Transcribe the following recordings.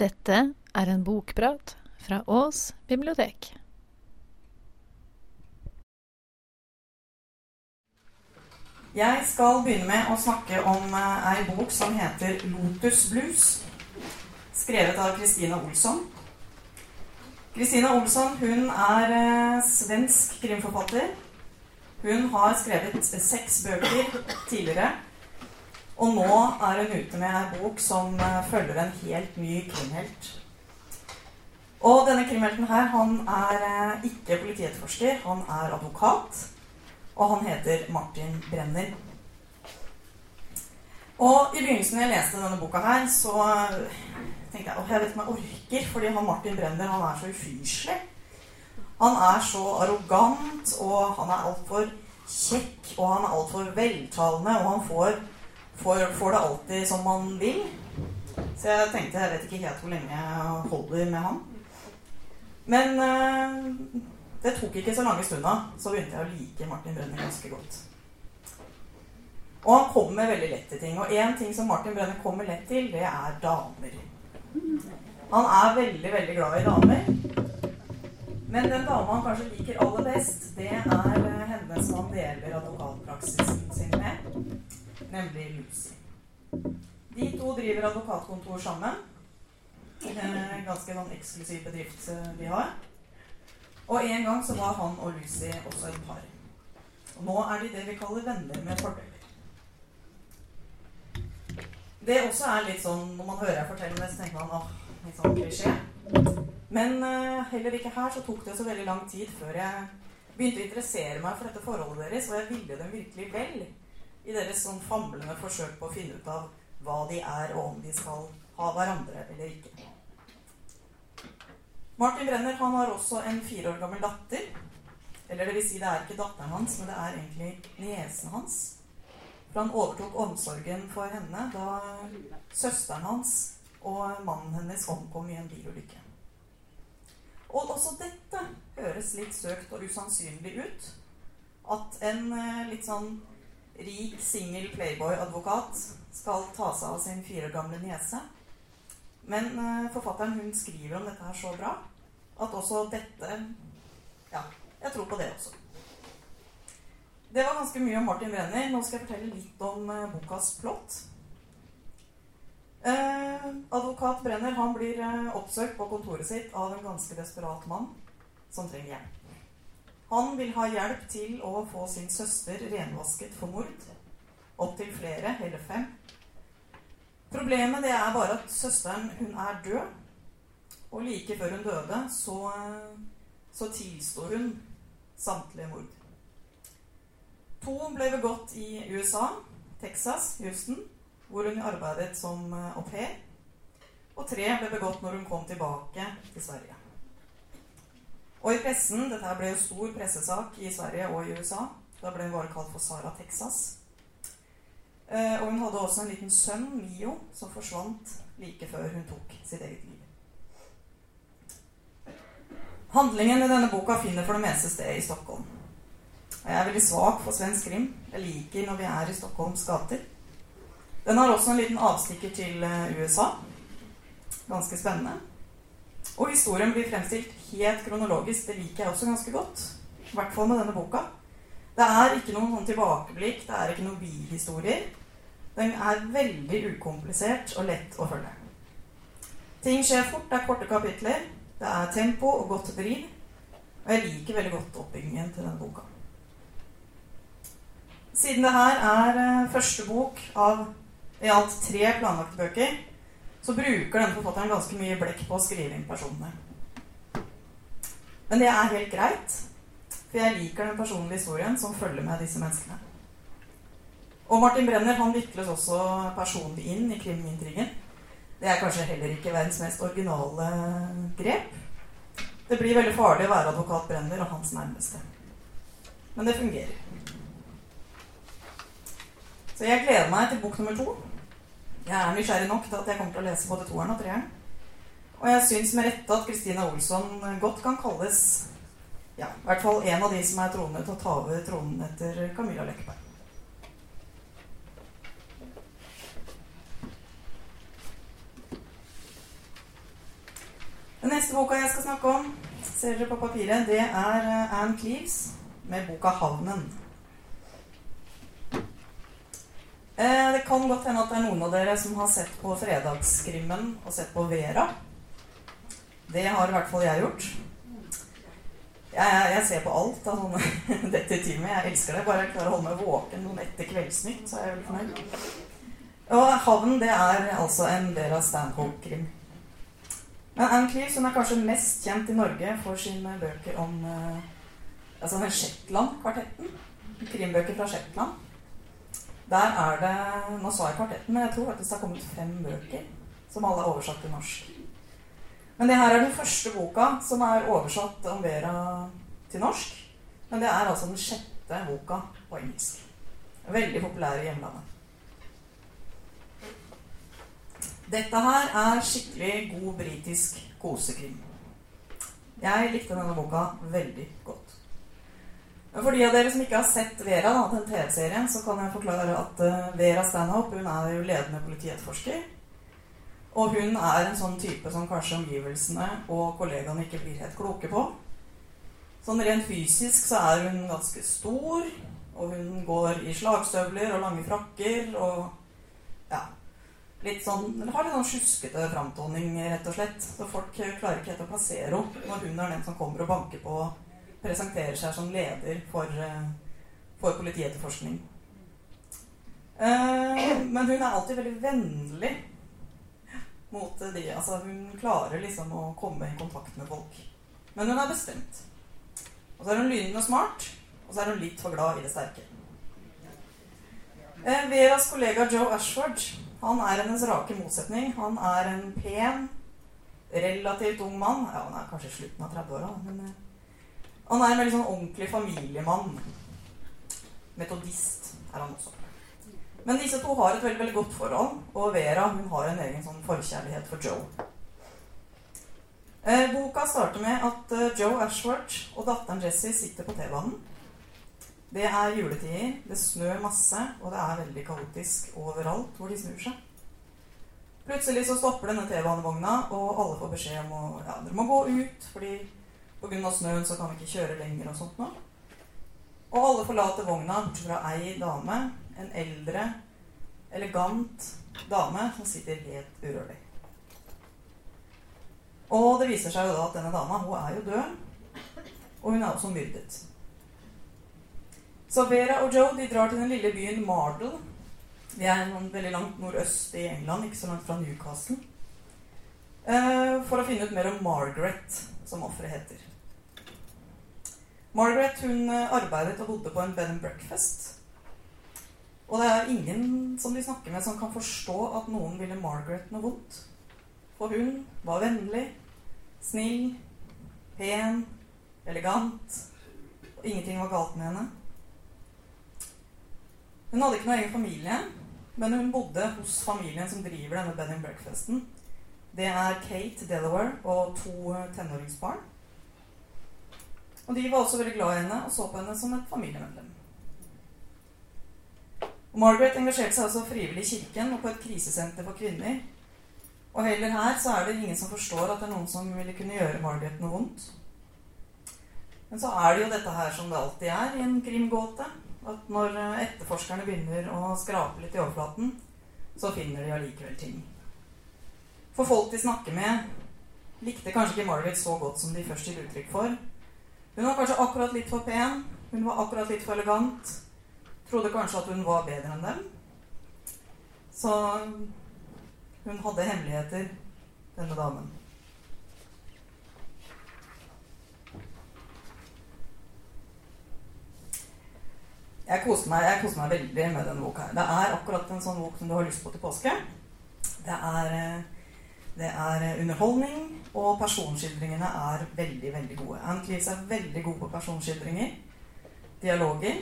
Dette er en bokprat fra Ås bibliotek. Jeg skal begynne med å snakke om eh, ei bok som heter 'Lotus Blues', skrevet av Kristina Olsson. Kristina Olsson hun er eh, svensk krimforfatter. Hun har skrevet seks bøker tidligere. Og nå er hun ute med ei bok som eh, følger en helt ny krimhelt. Og denne krimhelten her, han er eh, ikke politietterforsker, han er advokat. Og han heter Martin Brenner. Og i begynnelsen når jeg leste denne boka her, så tenkte jeg åh, jeg vet ikke om jeg orker, fordi han Martin Brenner han er så ufyselig. Han er så arrogant, og han er altfor kjekk, og han er altfor veltalende, og han får, får, får det alltid som man vil. Så jeg tenkte jeg vet ikke helt hvor lenge jeg holder med han. Men eh, det tok ikke så lange stunda, så begynte jeg å like Martin Brenner ganske godt. Og han kommer veldig lett til ting. Og én ting som Martin Brenner kommer lett til, det er damer. Han er veldig, veldig glad i damer. Men den dama han kanskje liker aller best, det er eh, henne som han deler advokatpraksisen sin med, nemlig Lucy. De to driver advokatkontor sammen. En ganske sånn eksklusiv bedrift eh, de har. Og en gang så var han og Lucy også et par. Og nå er de det vi kaller venner med fordeler. Det også er litt sånn Når man hører jeg fortelle det, så tenker man åh, litt sånn klisjé. Men uh, heller ikke her så tok det så veldig lang tid før jeg begynte å interessere meg for dette forholdet deres, og jeg ville dem virkelig vel i deres sånn famlende forsøk på å finne ut av hva de er, og om de skal ha hverandre eller ikke. Martin Brenner han har også en fire år gammel datter. Eller det vil si, det er ikke datteren hans, men det er egentlig niesen hans. For han overtok omsorgen for henne da søsteren hans og mannen hennes omkom i en bilulykke. Og også dette høres litt søkt og usannsynlig ut. At en eh, litt sånn rik, singel playboy-advokat skal ta seg av sin fire år gamle niese. Men uh, forfatteren hun skriver om dette her så bra at også dette Ja, jeg tror på det også. Det var ganske mye om Martin Brenner. Nå skal jeg fortelle litt om uh, bokas plott. Eh, advokat Brenner han blir oppsøkt på kontoret sitt av en ganske desperat mann som trenger hjelp. Han vil ha hjelp til å få sin søster renvasket for mord. Opptil flere, hele fem. Problemet det er bare at søsteren hun er død. Og like før hun døde, så, så tilstår hun samtlige mord. To ble begått i USA, Texas, Houston, hvor hun arbeidet som au pair. Og tre ble begått når hun kom tilbake til Sverige. Og i pressen Dette ble jo stor pressesak i Sverige og i USA. Da ble hun bare kalt for Sara Texas. Eh, og hun hadde også en liten sønn, Mio, som forsvant like før hun tok sitt eget liv. Handlingen i denne boka finner for det meste sted i Stockholm. Og jeg er veldig svak for svensk krim. Jeg liker når vi er i Stockholms gater. Den har også en liten avstikker til eh, USA. Ganske spennende. Og historien blir fremstilt helt kronologisk. Det liker jeg også ganske godt. I hvert fall med denne boka. Det er ikke noen sånn tilbakeblikk, det er ikke noen bihistorier. Den er veldig ukomplisert og lett å følge. Ting skjer fort, det er korte kapitler. Det er tempo og godt driv. Og jeg liker veldig godt oppbyggingen til denne boka. Siden det her er eh, første bok av i alt tre planlagte bøker, så bruker denne forfatteren ganske mye blekk på å skrive inn personene. Men det er helt greit, for jeg liker den personlige historien som følger med disse menneskene. Og Martin Brenner han vikles også personlig inn i krimintrigen. Det er kanskje heller ikke verdens mest originale grep. Det blir veldig farlig å være advokat Brenner og hans nærmeste. Men det fungerer. Så jeg gleder meg til bok nummer to. Jeg er nysgjerrig nok til at jeg kommer til å lese både toeren og treeren. Og jeg syns med rette at Kristina Olsson godt kan kalles ja, i hvert fall en av de som er troende til å ta over tronen etter Camilla Løkkeberg. Den neste boka jeg skal snakke om, ser dere på papiret, det er eh, Anne Cleves med boka 'Havnen'. Eh, det kan godt hende at det er noen av dere som har sett på Fredagskrimmen og sett på Vera. Det har i hvert fall jeg gjort. Jeg, jeg, ser på alt av sånne detektiver. Jeg elsker det. Bare jeg klarer å holde meg våken noen etter Kveldsnytt, så er jeg veldig fornøyd. Og 'Havn' det er altså en del av Stanhope-krim. Men Anne Cleese hun er kanskje mest kjent i Norge for sine bøker om uh, altså Shetland-kvartetten. Krimbøker fra Shetland. Der er det Nå sa jeg kvartetten, men jeg tror faktisk det har kommet fem bøker som alle er oversatt til norsk. Men det her er den første boka som er oversatt om Vera til norsk. Men det er altså den sjette boka på engelsk. Veldig populær i hjemlandet. Dette her er skikkelig god britisk kosekrim. Jeg likte denne boka veldig godt. For de av dere som ikke har sett Vera, da, den TV-serien, så kan jeg forklare at uh, Vera Stanhope hun er jo ledende politietterforsker. Og hun er en sånn type som kanskje omgivelsene og kollegaene ikke blir helt kloke på. Sånn rent fysisk så er hun ganske stor, og hun går i slagstøvler og lange frakker og ja, litt sånn, har litt sånn sjuskete framtoning, rett og slett. Så folk klarer ikke helt å plassere henne når hun er den som kommer og banker på presenterer seg som leder for, eh, for politietterforskning. Eh, men hun er alltid veldig vennlig mot de Altså, hun klarer liksom å komme i kontakt med folk. Men hun er bestemt. Og så er hun lynende smart, og så er hun litt for glad i det sterke. Eh, Veras kollega Joe Ashford han er hennes rake motsetning. Han er en pen, relativt ung mann. Ja, han er kanskje i slutten av 30-åra, men han er en veldig sånn ordentlig familiemann. Metodist er han også. Men disse to har et veldig, veldig godt forhold, og Vera hun har en egen sånn forkjærlighet for Joe. Eh, boka starter med at eh, Joe Ashworth og datteren Jessie sitter på T-banen. Det er juletider, det snør masse, og det er veldig kaotisk overalt hvor de snur seg. Plutselig så stopper denne T-banevogna, og alle får beskjed om å ja, dere må gå ut, fordi pga. snøen så kan vi ikke kjøre lenger og sånt nå. Og alle forlater vogna, bortsett fra ei dame, en eldre, elegant dame som sitter helt urørlig. Og det viser seg jo da at denne dama hun er jo død, og hun er også myrdet. Så Vera og Joe de drar til den lille byen Mardle. Det er noen veldig langt nordøst i England, ikke så langt fra Newcastle. Uh, for å finne ut mer om Margaret, som offeret heter. Margaret hun eh, arbeidet og bodde på en bed and breakfast. Og det er ingen som de snakker med, som kan forstå at noen ville Margaret noe vondt. For hun var vennlig, snill, pen, elegant. Og ingenting var galt med henne. Hun hadde ikke noen egen familie, men hun bodde hos familien som driver denne bed and breakfasten. Det er Kate Delaware og to tenåringsbarn. Og de var også veldig glad i henne og så på henne som et familiemedlem. Og Margaret engasjerte seg også frivillig i kirken og på et krisesenter for kvinner. Og heller her så er det ingen som forstår at det er noen som ville kunne gjøre Margaret noe vondt. Men så er det jo dette her som det alltid er i en krimgåte. At når eh, etterforskerne begynner å skrape litt i overflaten, så finner de allikevel ting. For folk de snakker med, likte kanskje ikke Margaret så godt som de først gir uttrykk for. Hun var kanskje akkurat litt for pen, hun var akkurat litt for elegant. Trodde kanskje at hun var bedre enn dem. Så hun hadde hemmeligheter, denne damen. Jeg koser meg, jeg koser meg veldig med denne boka. Det er akkurat en sånn bok som du har lyst på til påske. Det er, eh, det er eh, underholdning, og personskildringene er veldig, veldig gode. Anne Cleese er veldig god på personskildringer. Dialoger.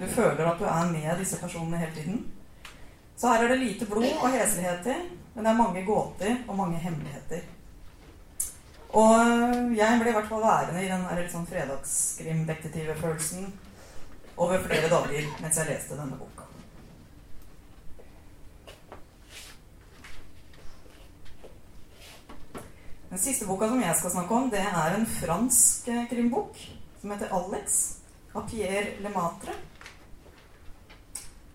Du føler at du er med disse personene hele tiden. Så her er det lite blod og hesligheter, men det er mange gåter og mange hemmeligheter. Og eh, jeg ble i hvert fall værende i den litt sånn fredagskrimdetektive-følelsen over flere dager mens jeg leste denne boka. Den siste boka som jeg skal snakke om, det er en fransk eh, krimbok som heter 'Alex' av Pierre Lematre.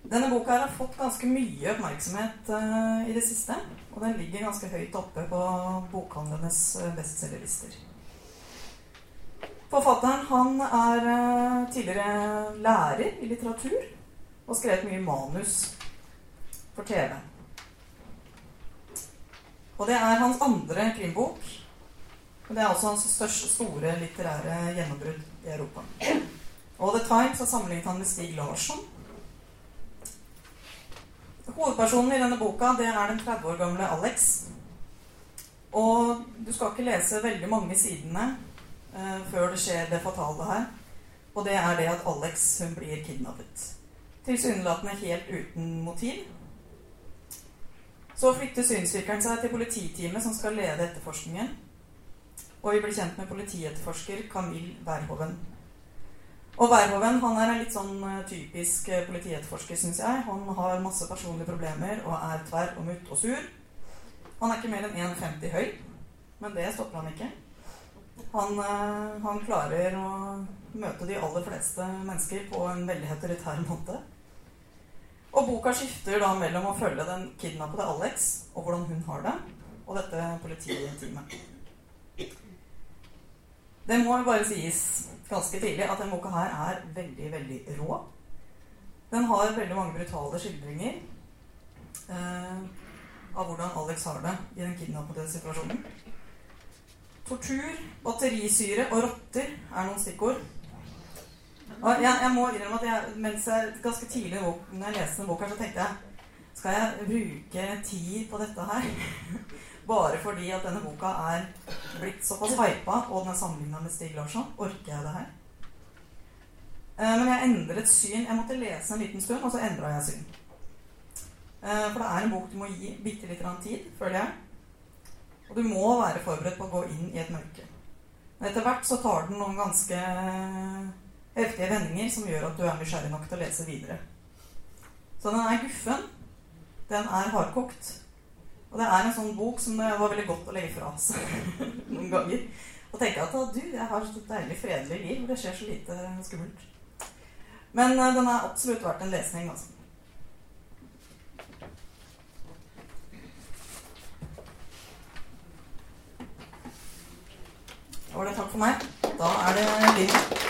Denne boka har fått ganske mye oppmerksomhet uh, i det siste. Og den ligger ganske høyt oppe på bokhandlenes uh, bestselgerlister. Forfatteren han er uh, tidligere lærer i litteratur og skrevet mye manus for TV. Og det er hans andre krimbok. Og det er også hans største store litterære gjennombrudd i Europa. Og The Times har sammenlignet han med Stig Larsson. Hovedpersonen i denne boka det er den 30 år gamle Alex. Og du skal ikke lese veldig mange sidene eh, før det skjer det fatale her. Og det er det at Alex hun blir kidnappet. Tilsynelatende helt uten motiv. Så flytter synsvirkeren seg til polititeamet som skal lede etterforskningen. Og vi blir kjent med politietterforsker Camille Verhoven. Og Verhoven han er en litt sånn eh, typisk eh, politietterforsker, syns jeg. Han har masse personlige problemer og er tverr og mutt og sur. Han er ikke mer enn 1,50 høy, men det stopper han ikke. Han, eh, han, klarer å møte de aller fleste mennesker på en veldig heteritær måte. Og boka skifter da mellom å følge den kidnappede Alex og hvordan hun har det, og dette polititeamet. Det må bare sies ganske tidlig at denne boka her er veldig, veldig rå. Den har veldig mange brutale skildringer eh, av hvordan Alex har det i den kidnappede situasjonen. Tortur, batterisyre og rotter er noen stikkord. Og jeg, jeg må innrømme at jeg, mens jeg ganske tidlig når jeg leste denne boka, så tenkte jeg skal jeg bruke tid på dette her? Bare fordi at denne boka er blitt såpass hypa, og den er sammenligna med Stig Larsson. Orker jeg det her? Eh, men jeg endret syn. Jeg måtte lese en liten stund, og så endra jeg syn. Eh, for det er en bok du må gi bitte litt tid, føler jeg. Og du må være forberedt på å gå inn i et mørke. Men etter hvert så tar den noen ganske heftige vendinger som gjør at du er nysgjerrig nok til å lese videre. Så den er guffen. Den er hardkokt. Og det er en sånn bok som det var veldig godt å legge fra seg noen ganger. Og tenke at du, jeg har et deilig fredelig liv hvor det skjer så lite skummelt. Men uh, den er absolutt verdt en lesning, altså. Da var det takk for meg. Da er det Linn.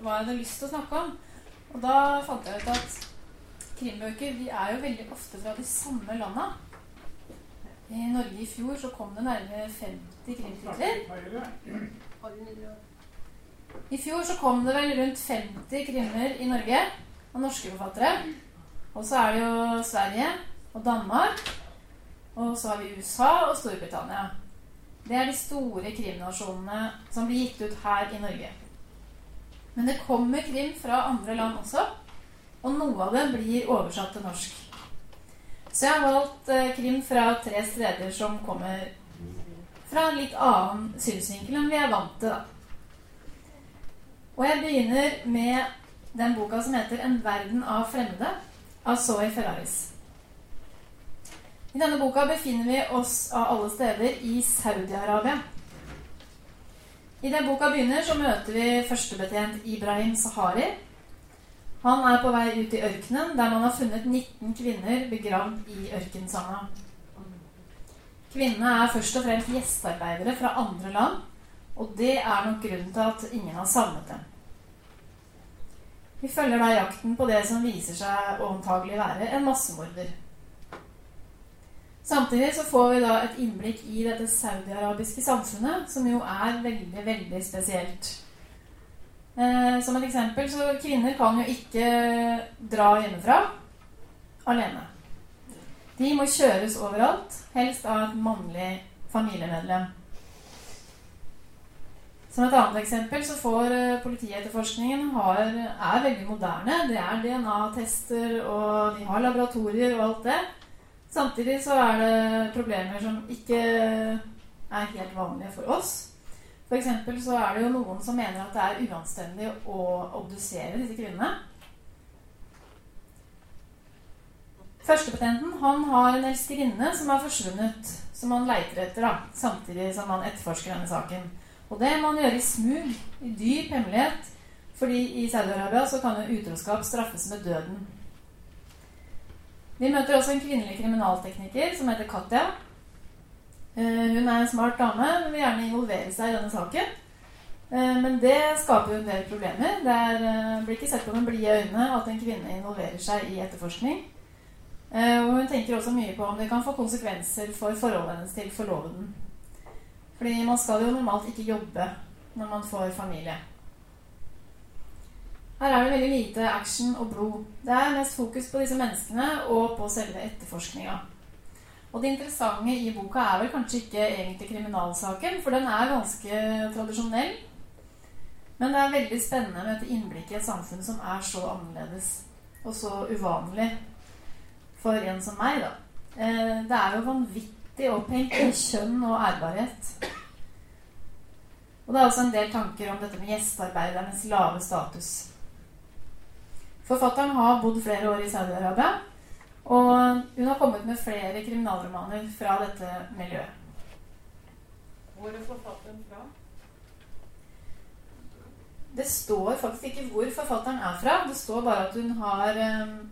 hva jeg hadde lyst til å snakke om. Og da fant jeg ut at krimbøker de er jo veldig ofte fra de samme landa. I Norge i fjor så kom det nærmere 50 krimtitler. I fjor så kom det vel rundt 50 krimmer i Norge av norske forfattere. Og så er det jo Sverige og Danmark. Og så har vi USA og Storbritannia. Det er de store krimnasjonene som blir gitt ut her i Norge. Men det kommer krim fra andre land også. Og noe av det blir oversatt til norsk. Så jeg har valgt eh, krim fra tre steder som kommer fra en litt annen synsvinkel enn vi er vant til. da. Og jeg begynner med den boka som heter 'En verden av fremmede' av Zoe Ferraris. I denne boka befinner vi oss av alle steder i Saudi-Arabia. I den boka begynner, så møter vi førstebetjent Ibrahim Sahari. Han er på vei ut i ørkenen, der man har funnet 19 kvinner begravd i ørkensanda. Kvinnene er først og fremst gjestearbeidere fra andre land, og det er nok grunnen til at ingen har savnet dem. Vi følger da jakten på det som viser seg å antagelig være en massemorder. Samtidig så får vi da et innblikk i dette saudiarabiske samfunnet, som jo er veldig, veldig spesielt. Eh, som et eksempel så kvinner kan jo ikke dra hjemmefra alene. De må kjøres overalt, helst av et mannlig familiemedlem. Som et annet eksempel så får eh, politietterforskningen har, er veldig moderne. Det er DNA-tester, og de har laboratorier og alt det. Samtidig så er det problemer som ikke er helt vanlige for oss. For så er det jo noen som mener at det er uanstendig å obdusere disse kvinnene. Førstepatenten han har en elskerinne som er forsvunnet, som han leiter etter, da, samtidig som han etterforsker denne saken. Og det må han gjøre i smug, i dyp hemmelighet, fordi i Saudi-Arabia så kan jo utroskap straffes med døden. Vi møter også en kvinnelig kriminaltekniker som heter Katja. Eh, hun er en smart dame og vil gjerne involvere seg i denne saken. Eh, men det skaper jo en del problemer. Det eh, blir ikke sett på med blide øyne at en kvinne involverer seg i etterforskning. Og hun tenker også mye på om det kan få konsekvenser for forholdet hennes til forloveden. Fordi man skal jo normalt ikke jobbe når man får familie. Her er det veldig lite action og blod. Det er mest fokus på disse menneskene og på selve etterforskninga. Og det interessante i boka er vel kanskje ikke egentlig kriminalsaken, for den er ganske tradisjonell. Men det er veldig spennende med et innblikk i et samfunn som er så annerledes og så uvanlig for en som meg, da. Eh, det er jo vanvittig opphengt i kjønn og ærbarhet. Og det er også en del tanker om dette med gjestearbeidernes lave status. Forfatteren har bodd flere år i Saudi-Arabia, og hun har kommet med flere kriminalromaner fra dette miljøet. Hvor er forfatteren fra? Det står faktisk ikke hvor forfatteren er fra. Det står bare at hun har um,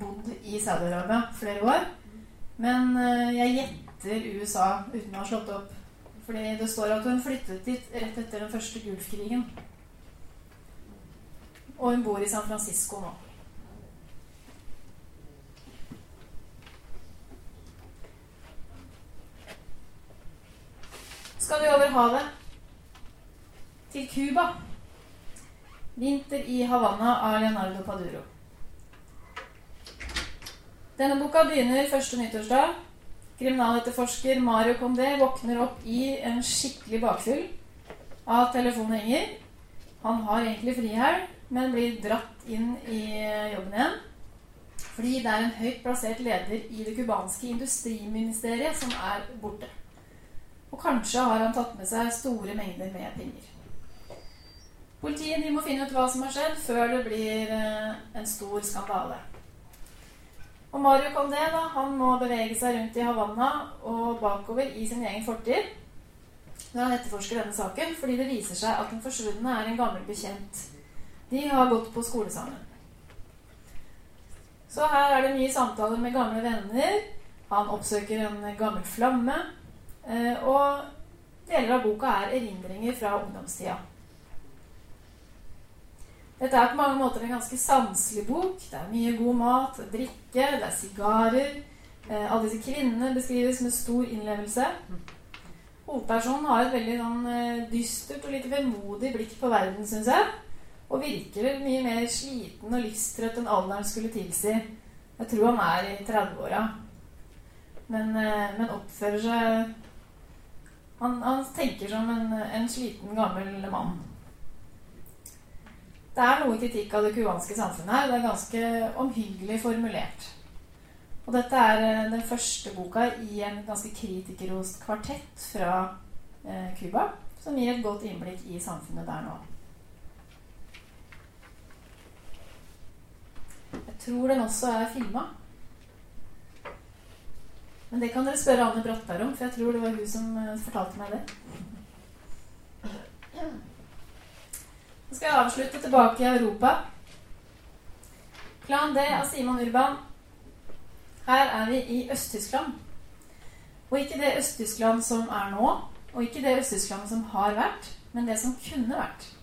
bodd i Saudi-Arabia flere år. Men uh, jeg gjetter USA uten å ha slått opp. Fordi det står at hun flyttet dit rett etter den første Gulfkrigen. Og hun bor i San Francisco nå. Skal vi over havet? Til Cuba. Vinter i Havanna av Leonardo Paduro. Denne boka begynner første nyttårsdag Kriminaletterforsker Mario Condé våkner opp i en skikkelig bakfyll av telefonringer. Han har egentlig frihelg, men blir dratt inn i jobben igjen. Fordi det er en høyt plassert leder i det cubanske industriministeriet som er borte. Og kanskje har han tatt med seg store mengder med penger. Politiet må finne ut hva som har skjedd, før det blir eh, en stor skandale. Og Mario Condé da, han må bevege seg rundt i Havanna og bakover i sin egen fortid når han etterforsker denne saken, fordi det viser seg at den forsvunne er en gammel bekjent. De har gått på skole sammen. Så her er det mye samtaler med gamle venner. Han oppsøker en gammel flamme. Eh, og deler av boka er erindringer fra ungdomstida. Dette er på mange måter en ganske sanselig bok. Det er mye god mat, drikke, det er sigarer. Eh, alle disse kvinnene beskrives med stor innlevelse. Hovedpersonen har et veldig sånn, eh, dystert og litt vemodig blikk på verden, syns jeg. Og virker mye mer sliten og livstrøtt enn alderen skulle tilsi. Jeg tror han er i 30-åra, men, eh, men, oppfører seg han, han tenker som en, en sliten, gammel mann. Det er noe kritikk av det kubanske samfunnet her. Det er ganske omhyggelig formulert. Og dette er eh, den første boka i en ganske kritikerrost kvartett fra eh, Cuba, eh, som gir et godt innblikk i samfunnet der nå. Jeg tror den også er filma. Men det kan dere spørre Anne Brattberg om, for jeg tror det var hun som eh, fortalte meg det. Så skal jeg avslutte tilbake i Europa. Plan D av Simon Urban. Her er vi i Øst-Tyskland. Og ikke det Øst-Tyskland som er nå, og ikke det Øst-Tyskland som har vært, men det som kunne vært.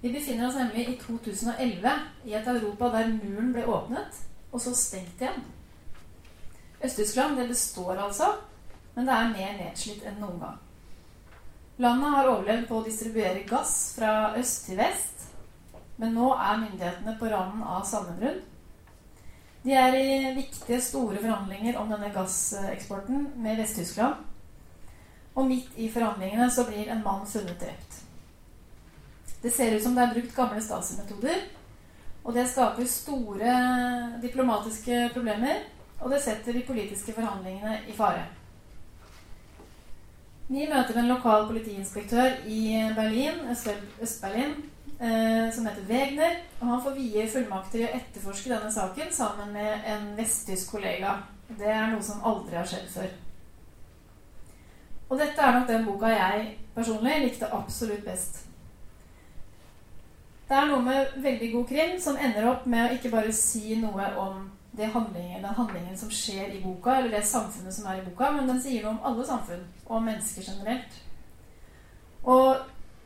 Vi befinner oss nemlig i 2011 i et Europa der muren ble åpnet, og så stengt igjen. Øst-Tyskland det består altså, men det er mer nedslitt enn noen gang. Landet har overlevd på å distribuere gass fra øst til vest, men nå er myndighetene på randen av sammenbrudd. De er i viktige, store forhandlinger om denne gasseksporten med Vest-Tyskland. Og midt i forhandlingene så blir en mann funnet drept. Det ser ut som det er brukt gamle Stasi-metoder. Og det skaper store diplomatiske problemer, og det setter de politiske forhandlingene i fare. Vi møter en lokal politiinspektør i Berlin, Øst-Berlin, eh, som heter Wegner. Og han får vide fullmakter i å etterforske denne saken sammen med en vesttysk kollega. Det er noe som aldri har skjedd før. Og dette er nok den boka jeg personlig likte absolutt best. Det er noe med veldig god krim som ender opp med å ikke bare si noe om handlingen, den handlingen som skjer i boka, eller det samfunnet som er i boka, men den sier noe om alle samfunn og om mennesker generelt. Og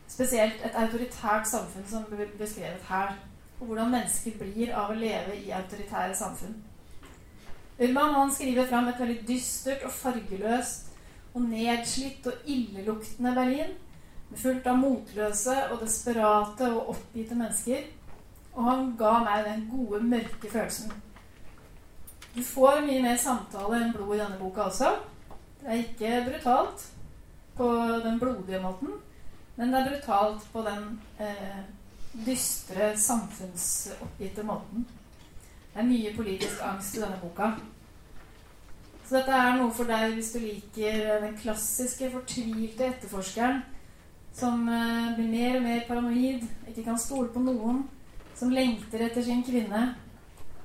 spesielt et autoritært samfunn som blir beskrevet her. Og hvordan mennesker blir av å leve i autoritære samfunn. Urban han skriver fram et veldig dystert og fargeløst og nedslitt og illeluktende Berlin. Fullt av motløse og desperate og oppgitte mennesker. Og han ga meg den gode, mørke følelsen. Du får mye mer samtale enn blod i denne boka også. Det er ikke brutalt på den blodige måten, men det er brutalt på den eh, dystre, samfunnsoppgitte måten. Det er mye politisk angst i denne boka. Så dette er noe for deg hvis du liker den klassiske, fortvilte etterforskeren som eh, blir mer og mer paranoid, ikke kan stole på noen, som lengter etter sin kvinne.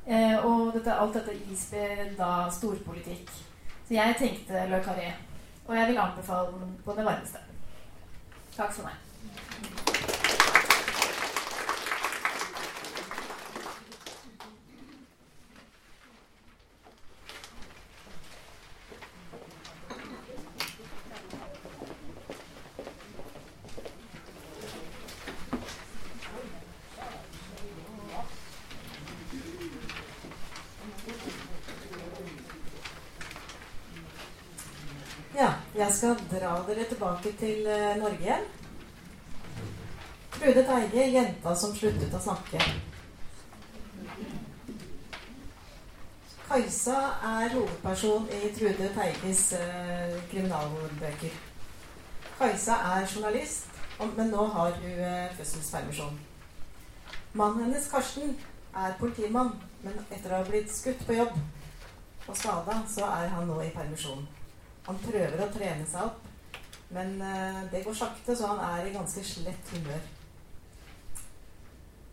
Eh, og dette, alt dette isber da storpolitikk. Så jeg tenkte Le Carré. Og jeg vil anbefale den på det varmeste. Takk for meg. Jeg skal dra dere tilbake til uh, Norge igjen. Trude Teige, jenta som sluttet å snakke. Kajsa er hovedperson i Trude Teiges eh, kriminalbøker. Kajsa er journalist, men nå har hun eh, fødselspermisjon. Mannen hennes, Karsten, er politimann, men etter å ha blitt skutt på jobb og skada, så er han nå i permisjon. Han prøver å trene seg opp, men uh, det går sakte, så han er i ganske slett humør.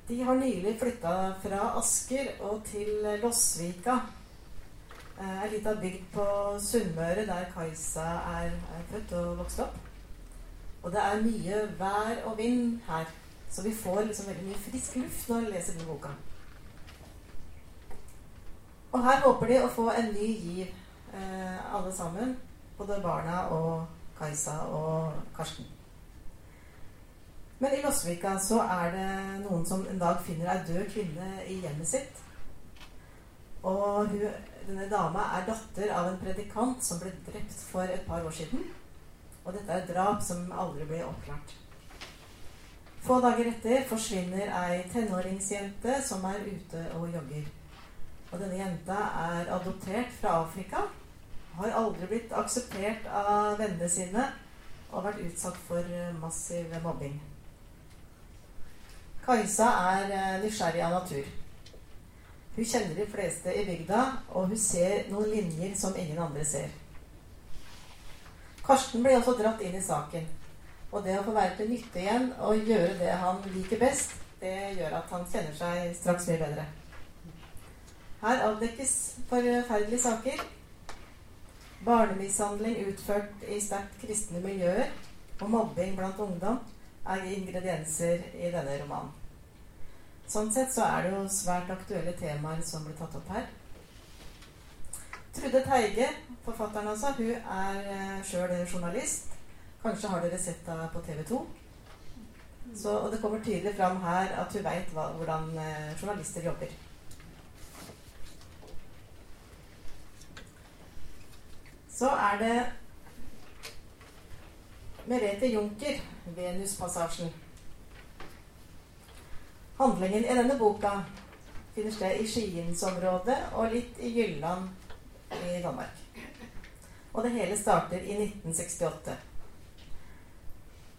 De har nylig flytta fra Asker og til Lossvika. Ei lita bygd på Sunnmøre der Kajsa er, født og vokst opp. Og det er mye vær og vind her, så vi får liksom veldig mye frisk luft når vi leser denne boka. Og her håper de å få en ny giv, uh, alle sammen. Både barna og Kajsa og Karsten. Men i Lossvika så er det noen som en dag finner ei død kvinne i hjemmet sitt. Og hun, denne dama er datter av en predikant som ble drept for et par år siden. Og dette er et drap som aldri blir oppklart. Få dager etter forsvinner ei tenåringsjente som er ute og jogger. Og denne jenta er adoptert fra Afrika har aldri blitt akseptert av vennene sine og har vært utsatt for eh, massiv mobbing. Kajsa er eh, nysgjerrig av natur. Hun kjenner de fleste i bygda, og hun ser noen linjer som ingen andre ser. Karsten blir også dratt inn i saken. Og det å få være til nytte igjen og gjøre det han liker best, det gjør at han kjenner seg straks mye bedre. Her avdekkes forferdelige saker Barnemishandling utført i sterkt kristne miljøer og mobbing blant ungdom er ingredienser i denne romanen. Sånn sett så er det jo svært aktuelle temaer som blir tatt opp her. Trude Teige, forfatteren altså, hun er uh, sjøl journalist. Kanskje har dere sett henne på TV 2. Så, og det kommer tydelig fram her at hun veit hvordan uh, journalister jobber. Så er det Merete Junker, 'Venuspassasjen'. Handlingen i denne boka finner sted i Skiensområdet og litt i Jylland i Danmark. Og det hele starter i 1968.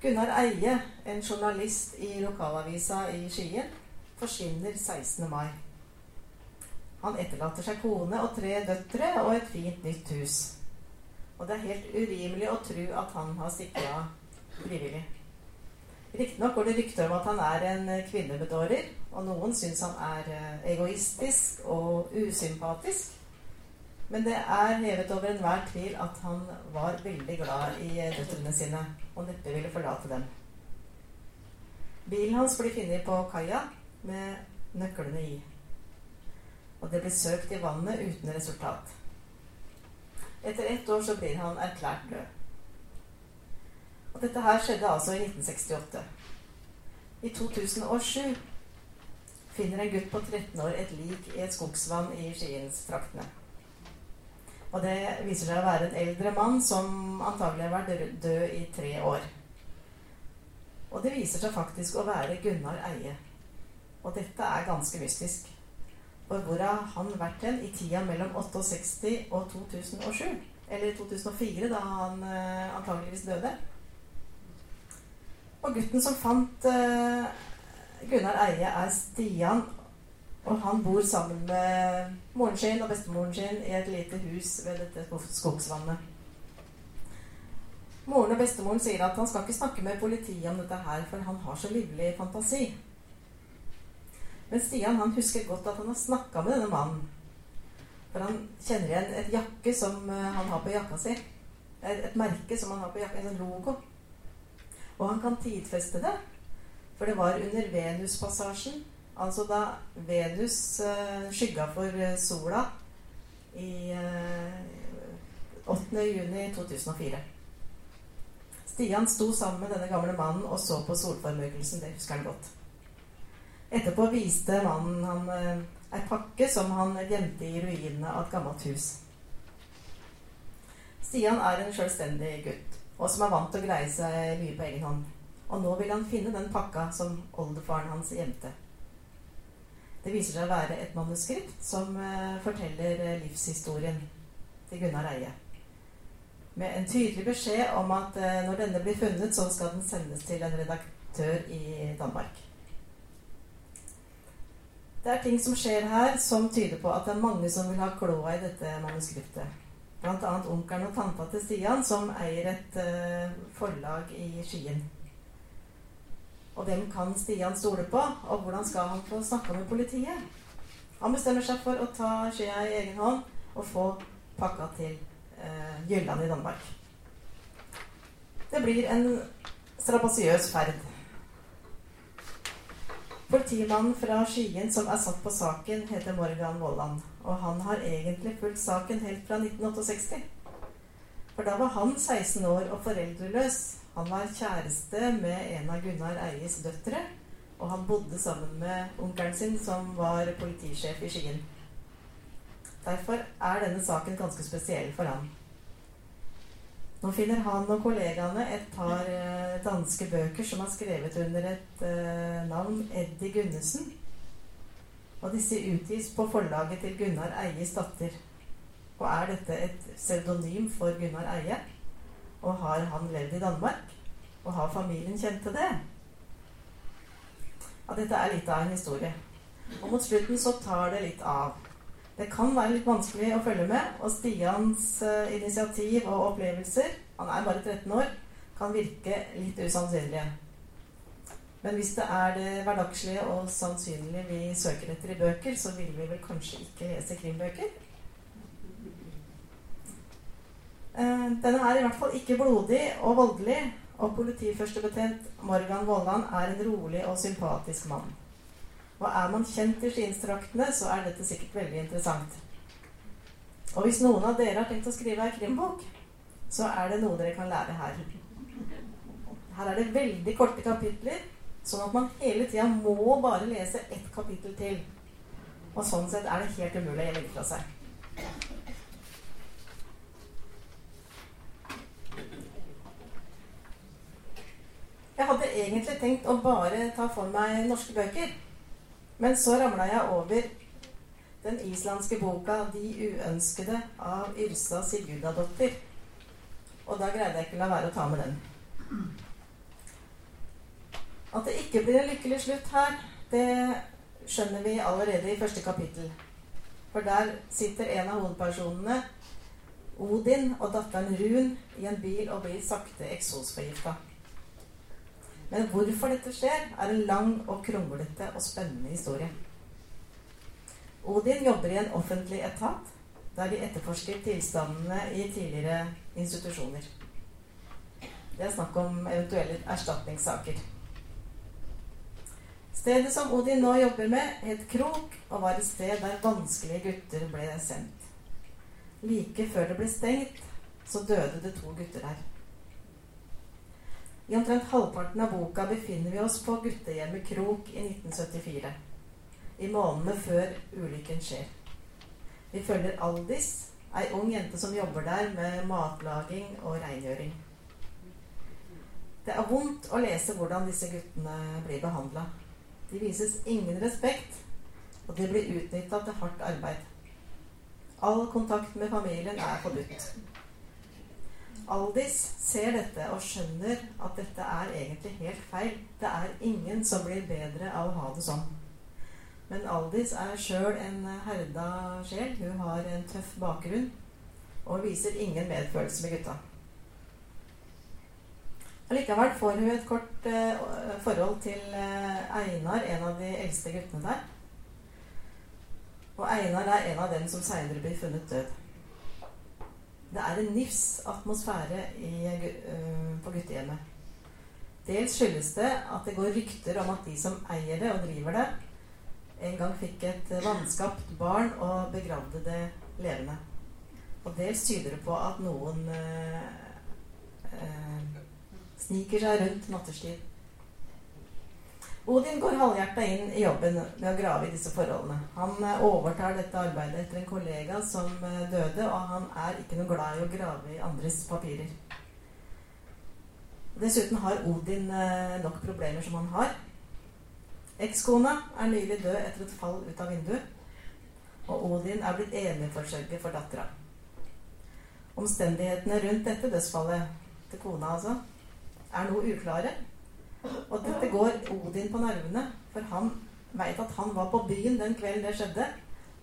Gunnar Eie, en journalist i lokalavisa i Skien, forsvinner 16. mai. Han etterlater seg kone og tre døtre og et fint nytt hus. Og det er helt urimelig å tro at han har av frivillig. Riktignok går det rykter om at han er en kvinnebedårer, og noen syns han er eh, egoistisk og usympatisk. Men det er hevet over enhver tvil at han var veldig glad i døtrene sine og neppe ville forlate dem. Bilen hans blir funnet på kaia med nøklene i. Og det blir søkt i vannet uten resultat. Etter ett år så blir han erklært død. Og dette her skjedde altså i 1968. I 2007 finner en gutt på 13 år et lik i et skogsvann i Skienstraktene. Og det viser seg å være en eldre mann som antagelig har vært død i tre år. Og det viser seg faktisk å være Gunnar Eie. Og dette er ganske mystisk. For hvor har han vært hen i tida mellom 68 og 2007? Eller 2004, da han uh, antageligvis døde. Og gutten som fant uh, Gunnar Eie, er Stian. Og han bor sammen med moren sin og bestemoren sin i et lite hus ved dette skogsvannet. Moren og bestemoren sier at han skal ikke snakke med politiet om dette her, for han har så livlig fantasi. Men Stian han husker godt at han har snakka med denne mannen. For han kjenner igjen et jakke som eh, han har på jakka si. Et merke som han har på jakka, en sånn logo. Og han kan tidfeste det. For det var under Venuspassasjen, altså da Venus uh, skygga for uh, sola i uh, 8. juni 2004. Stian sto sammen med denne gamle mannen og så på solformørkelsen. Det husker han godt. Etterpå viste mannen han ei pakke som han gjemte i ruinene av et gammelt hus. Stian er en selvstendig gutt, og som er vant til å greie seg mye på egen hånd. Og nå vil han finne den pakka som oldefaren hans gjemte. Det viser seg å være et manuskript som uh, forteller uh, livshistorien til Gunnar Eie. Med en tydelig beskjed om at når denne blir funnet, så skal den sendes til en redaktør i Danmark. Det er ting som skjer her som tyder på at det er mange som vil ha kloa i dette manuskriptet. Bl.a. onkelen og tanta til Stian, som eier et uh, forlag i Skien. Og hvem kan Stian stole på, og hvordan skal han få snakka med politiet? Han bestemmer seg for å ta skjea i egen hånd og få pakka til uh, Jylland i Danmark. Det blir en strabasiøs ferd. Politimannen fra Skien som er satt på saken, heter Morgan Vollan. Og han har egentlig fulgt saken helt fra 1968. For da var han 16 år og foreldreløs. Han var kjæreste med en av Gunnar Eies døtre. Og han bodde sammen med onkelen sin, som var politisjef i Skien. Derfor er denne saken ganske spesiell for han. Nå finner han og kollegaene et par eh, danske bøker som er skrevet under et eh, navn Eddie Gunnesen. Og disse utgis på forlaget til Gunnar Eies datter. Og er dette et pseudonym for Gunnar Eie? Og har han levd i Danmark? Og har familien kjent til det? Ja, dette er litt av en historie. Og mot slutten så tar det litt av. Det kan være litt vanskelig å følge med, og Stians uh, initiativ og opplevelser Han er bare 13 år kan virke litt usannsynlige. Men hvis det er det hverdagslige og sannsynlige vi søker etter i bøker, så vil vi vel kanskje ikke lese krimbøker. Uh, denne er i hvert fall ikke blodig og voldelig, og politiførstebetjent Morgan Vollan er en rolig og sympatisk mann. Og er man kjent i skienstraktene, så er dette sikkert veldig interessant. Og hvis noen av dere har tenkt å skrive ei krimbok, så er det noe dere kan lære her. Her er det veldig korte kapitler, sånn at man hele tida må bare lese ett kapittel til. Og sånn sett er det helt umulig å legge fra seg. Jeg hadde egentlig tenkt å bare ta for meg norske bøker. Men så ramla jeg over den islandske boka 'De uønskede' av Yrsa Sigurdadottir. Og da greide jeg ikke å la være å ta med den. At det ikke blir en lykkelig slutt her, det skjønner vi allerede i første kapittel. For der sitter en av hovedpersonene, Odin, og datteren Run i en bil og blir sakte eksosforgifta. Men hvorfor dette skjer, er en lang og kronglete og spennende historie. Odin jobber i en offentlig etat der de etterforsker tilstandene i tidligere institusjoner. Det er snakk om eventuelle erstatningssaker. Stedet som Odin nå jobber med, het Krok og var et sted der vanskelige gutter ble sendt. Like før det ble stengt, så døde det to gutter her. I omtrent halvparten av boka befinner vi oss på guttehjemmet Krok i 1974. I månedene før ulykken skjer. Vi følger Aldis, ei ung jente som jobber der med matlaging og rengjøring. Det er vondt å lese hvordan disse guttene blir behandla. De vises ingen respekt, og de blir utnytta til hardt arbeid. All kontakt med familien er forbudt. Aldis ser dette og skjønner at dette er egentlig helt feil. Det er ingen som blir bedre av å ha det sånn. Men Aldis er sjøl en herda sjel. Hun har en tøff bakgrunn og viser ingen medfølelse med gutta. Allikevel får hun et kort eh, forhold til eh, Einar, en av de eldste guttene der. Og Einar er en av dem som seinere blir funnet død. Det er en nifs atmosfære i, uh, på guttehjemmet. Dels skyldes det at det går rykter om at de som eier det og driver det, en gang fikk et vanskapt barn og begravde det levende. Og dels tyder det på at noen uh, uh, sniker seg rundt nattestid. Odin går halvhjerta inn i jobben med å grave i disse forholdene. Han eh, overtar dette arbeidet etter en kollega som eh, døde, og han er ikke noe glad i å grave i andres papirer. Dessuten har Odin eh, nok problemer som han har. Ekskona er nylig død etter et fall ut av vinduet. Og Odin er blitt eneforsørger for dattera. Omstendighetene rundt dette dødsfallet til kona, altså, er noe uklare. Og dette går Odin på nervene, for han veit at han var på byen den kvelden det skjedde.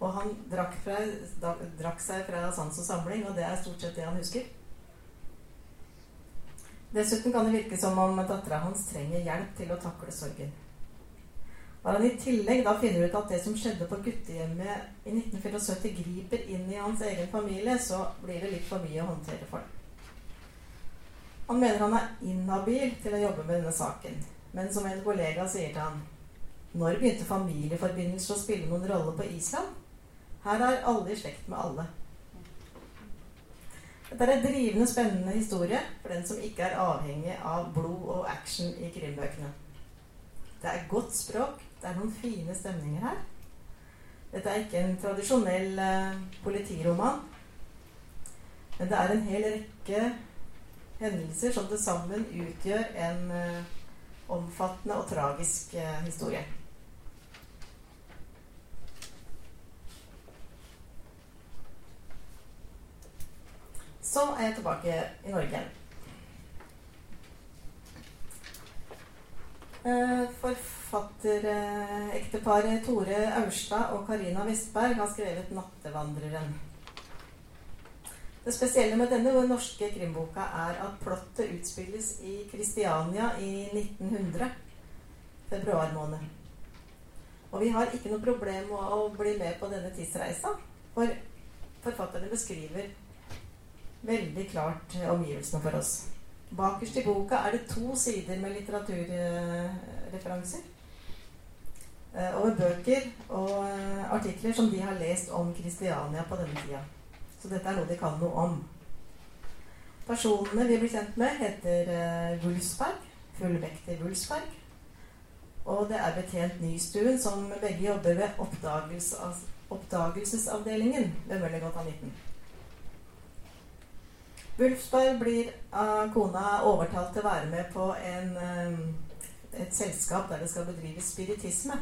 Og han drakk, fra, drakk, seg fra sans og samling, og det er stort sett det han husker. Dessuten kan det virke som om dattera hans trenger hjelp til å takle sorgen. Når han i tillegg da finner ut at det som skjedde på guttehjemmet i 1974, griper inn i hans egen familie, så blir det litt for mye å håndtere for ham. Han mener han er inhabil til å jobbe med denne saken. Men som en kollega sier til han Når begynte familieforbindelser å spille noen rolle på Island? Her er alle i slekt med alle. Dette er en drivende, spennende historie for den som ikke er avhengig av blod og action i krimbøkene. Det er godt språk. Det er noen fine stemninger her. Dette er ikke en tradisjonell eh, politiroman. Men det er en hel rekke hendelser som til sammen utgjør en uh, omfattende og tragisk uh, historie. Så er jeg tilbake i Norge. Uh, Forfatterekteparet Tore Aurstad og Karina Vestberg har skrevet 'Nattevandreren'. Det spesielle med denne norske krimboka er at plottet utspilles i Kristiania i 1900. Februar måned. Og vi har ikke noe problem med å bli med på denne tidsreisa. For forfatterne beskriver veldig klart omgivelsene for oss. Bakerst i boka er det to sider med litteraturreferanser. Eh, over bøker og eh, artikler som de har lest om Kristiania på denne tida. Så dette er noe de kan noe om. Personene vi blir kjent med, heter uh, Wulfsberg. fullvektig Wulfsberg. Og det er betjent Nystuen, som begge jobber ved oppdagelse, oppdagelsesavdelingen ved Møllergata 19. Wulfsberg blir av kona overtalt til å være med på en, uh, et selskap der det skal bedrives spiritisme.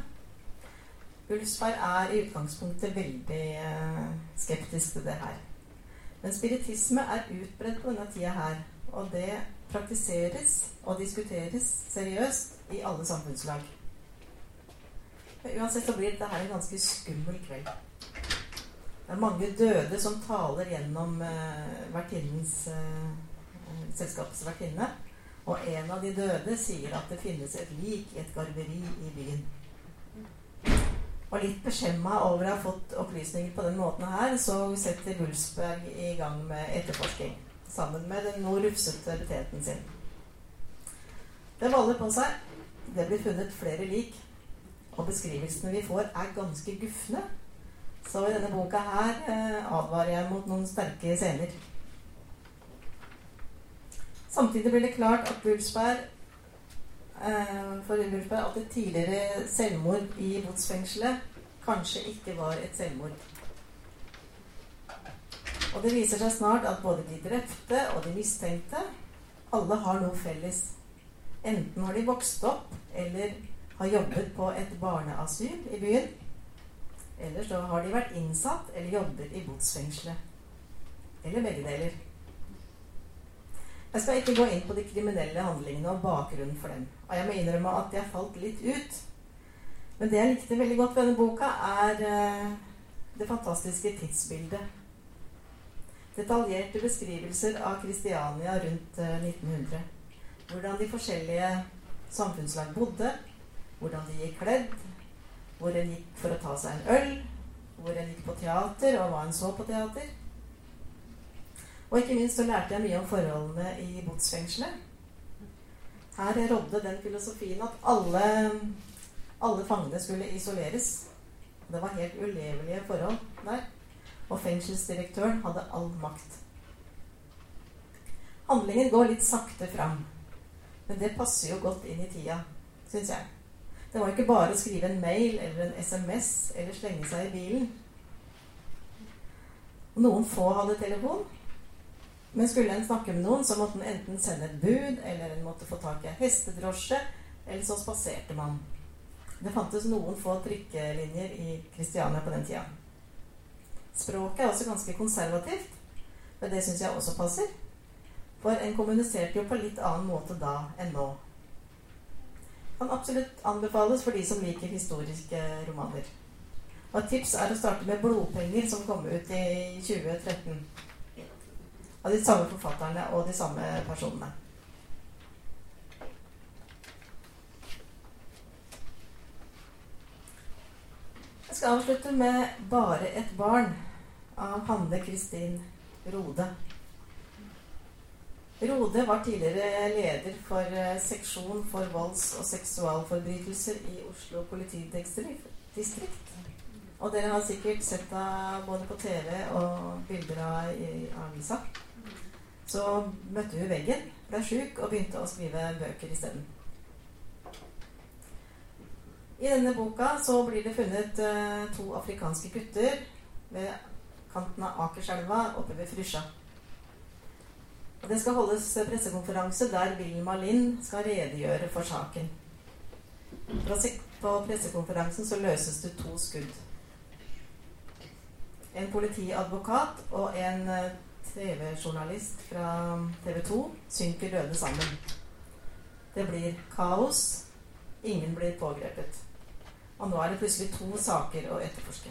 Wulfsberg er i utgangspunktet veldig eh, skeptisk til det her. Men spiritisme er utbredt på denne tida her. Og det praktiseres og diskuteres seriøst i alle samfunnslag. Men uansett så blir dette her en ganske skummel kveld. Det er mange døde som taler gjennom eh, vertinnens eh, selskapets vertinne. Og en av de døde sier at det finnes et lik i et garveri i byen. Og litt beskjemma over å ha fått opplysninger på den måten her, så setter Wulfsberg i gang med etterforsking. Sammen med den noe rufsete betjenten sin. Det baller på seg. Det blir funnet flere lik. Og beskrivelsene vi får, er ganske gufne. Så i denne boka her eh, advarer jeg mot noen sterke scener. Samtidig blir det klart at Wulfsberg eh, for på at et tidligere selvmord i botsfengselet kanskje ikke var et selvmord. Og det viser seg snart at både de drepte og de mistenkte alle har noe felles. Enten har de vokst opp eller har jobbet på et barneasyl i byen. Eller så har de vært innsatt eller jobbet i botsfengselet. Eller begge deler. Jeg skal ikke gå inn på de kriminelle handlingene og bakgrunnen for dem. Og jeg må innrømme at jeg falt litt ut. Men det jeg likte veldig godt ved denne boka, er uh, det fantastiske tidsbildet. Detaljerte beskrivelser av Kristiania rundt uh, eh, 1900. Hvordan de forskjellige samfunnslag bodde. Hvordan de gikk kledd. Hvor en gikk for å ta seg en øl. Hvor en gikk på teater, og hva en så på teater og ikke minst så lærte jeg mye om forholdene i botsfengselet. Her rådde den filosofien at alle, alle fangene skulle isoleres. Det var helt ulevelige forhold der. Og fengselsdirektøren hadde all makt. Handlingen går litt sakte fram. Men det passer jo godt inn i tida, syns jeg. Det var ikke bare å skrive en mail eller en SMS eller slenge seg i bilen. Noen få hadde telefon, men skulle en snakke med noen, så måtte en enten sende et bud, eller en måtte få tak i en hestedrosje, eller så spaserte man. Det fantes noen få trykkelinjer i Kristiania på den tida. Språket er også ganske konservativt, men det syns jeg også passer. For en kommuniserte jo på litt annen måte da enn nå. Kan absolutt anbefales for de som liker historiske romaner. Og et tips er å starte med 'Blodpenger', som kom ut i 2013 av de samme forfatterne og de samme personene. Jeg skal avslutte med 'Bare et barn' av Hanne Kristin Rode. Rode var tidligere leder for eh, seksjon for volds- og seksualforbrytelser i Oslo politidistrikt. Og dere har sikkert sett henne både på TV og bilder av i avisa. Så møtte hun veggen, ble sjuk og begynte å skrive bøker isteden. I denne boka så blir det funnet uh, to afrikanske gutter ved kanten av Akerselva oppe ved Frysja. Det skal holdes pressekonferanse der Wilma Lind skal redegjøre for saken. På pressekonferansen så løses det to skudd. En politiadvokat og en uh, TV-journalist fra TV 2 synker døde sammen. Det blir kaos. Ingen blir pågrepet. Og nå er det plutselig to saker å etterforske.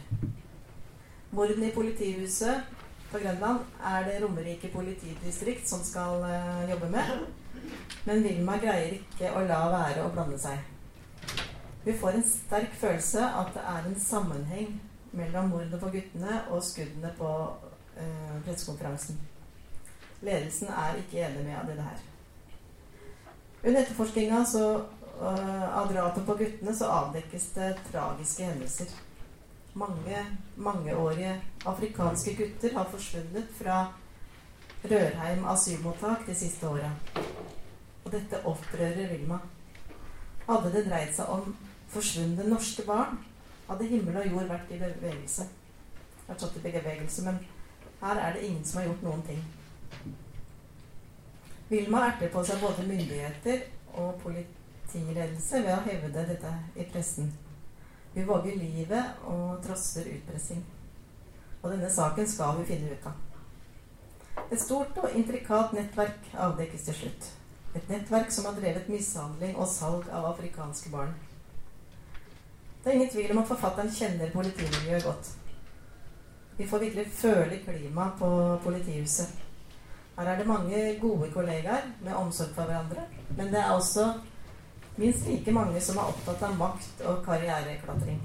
Mordene i politihuset på Grønland er det Romerike politidistrikt som skal uh, jobbe med. Men Vilma greier ikke å la være å blande seg. Vi får en sterk følelse at det er en sammenheng mellom mordene på guttene og skuddene på eh, pressekonferansen. Ledelsen er ikke enig med det her. Under etterforskninga uh, av drapet på guttene så avdekkes det tragiske hendelser. Mange mangeårige afrikanske gutter har forsvunnet fra Rørheim asylmottak de siste åra. Og dette opprører Vilma. Hadde det dreid seg om forsvunne norske barn, hadde himmel og jord vært i bevegelse. Vært satt i bevegelse, men her er det ingen som har gjort noen ting. Vilma erter på seg både myndigheter og politiledelse ved å hevde dette i pressen. Vi våger livet og trosser utpressing. Og denne saken skal vi finne ut av. Et stort og intrikat nettverk avdekkes til slutt. Et nettverk som har drevet mishandling og salg av afrikanske barn. Det er ingen tvil om at forfatteren kjenner politimiljøet godt. Vi får virkelig føle klimaet på politihuset. Her er det mange gode kollegaer med omsorg for hverandre. Men det er også minst like mange som er opptatt av makt og karriereklatring.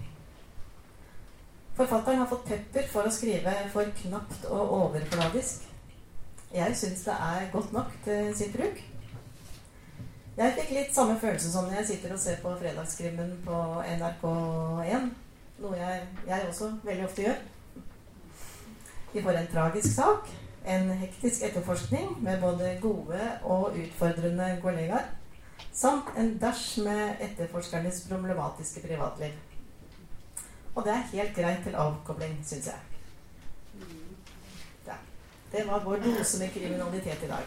Forfatteren har fått pepper for å skrive for knapt og overfladisk. Jeg syns det er godt nok til sitt bruk. Jeg fikk litt samme følelse som når jeg sitter og ser på Fredagskrimmen på NRK1. Noe jeg, jeg også veldig ofte gjør. Vi får en tragisk sak, en hektisk etterforskning med både gode og utfordrende kollegaer, samt en dæsj med etterforskernes problematiske privatliv. Og det er helt greit til avkobling, syns jeg. Det var vår dose med kriminalitet i dag.